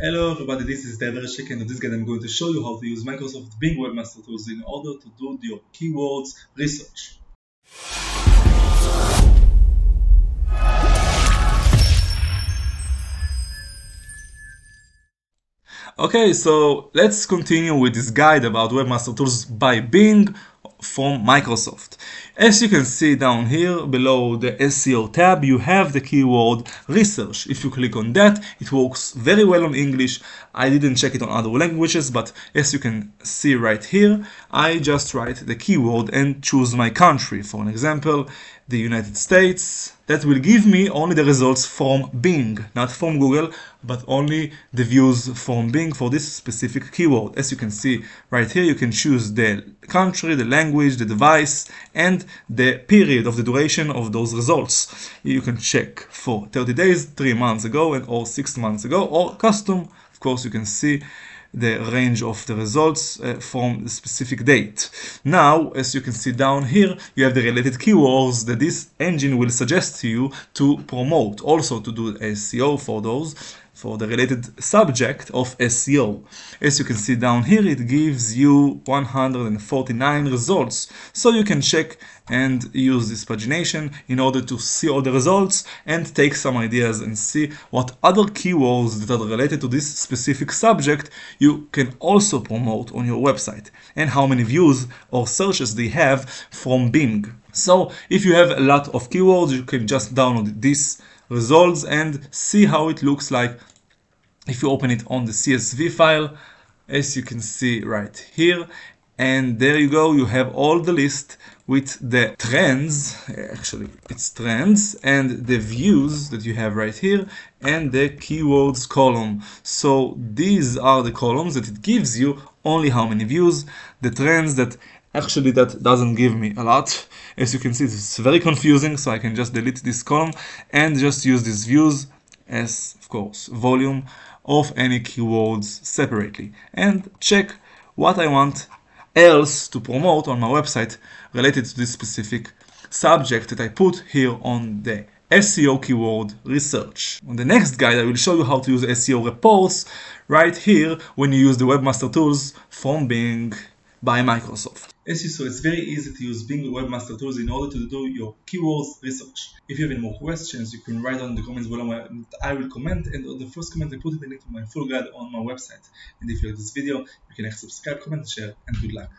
Hello everybody, this is David Verchik and in this guide I'm going to show you how to use Microsoft Bing Webmaster Tools in order to do your keywords research. Okay, so let's continue with this guide about Webmaster Tools by Bing from Microsoft. As you can see down here below the SEO tab, you have the keyword research. If you click on that, it works very well on English. I didn't check it on other languages, but as you can see right here, I just write the keyword and choose my country. For an example, the United States. That will give me only the results from Bing, not from Google, but only the views from Bing for this specific keyword. As you can see right here, you can choose the country, the language, the device, and the period of the duration of those results. You can check for 30 days, 3 months ago, and or 6 months ago, or custom. Of course, you can see the range of the results uh, from the specific date. Now, as you can see down here, you have the related keywords that this engine will suggest to you to promote, also to do SEO for those for the related subject of SEO. As you can see down here, it gives you 149 results. So you can check and use this pagination in order to see all the results and take some ideas and see what other keywords that are related to this specific subject you can also promote on your website and how many views or searches they have from Bing. So if you have a lot of keywords, you can just download this results and see how it looks like if you open it on the CSV file as you can see right here. And there you go you have all the list with the trends actually it's trends and the views that you have right here and the keywords column. So these are the columns that it gives you only how many views the trends that actually that doesn't give me a lot. As you can see it's very confusing so I can just delete this column and just use these views as of course volume of any keywords separately. And check what I want else to promote on my website related to this specific subject that I put here on the SEO keyword research. On the next guide I will show you how to use SEO reports right here when you use the Webmaster tools from Bing by Microsoft. As you saw, it's very easy to use Bing Webmaster Tools in order to do your keywords research. If you have any more questions, you can write down in the comments below and I will comment and on the first comment I put the link to my full guide on my website. And if you like this video, you can like, subscribe, comment, share and good luck.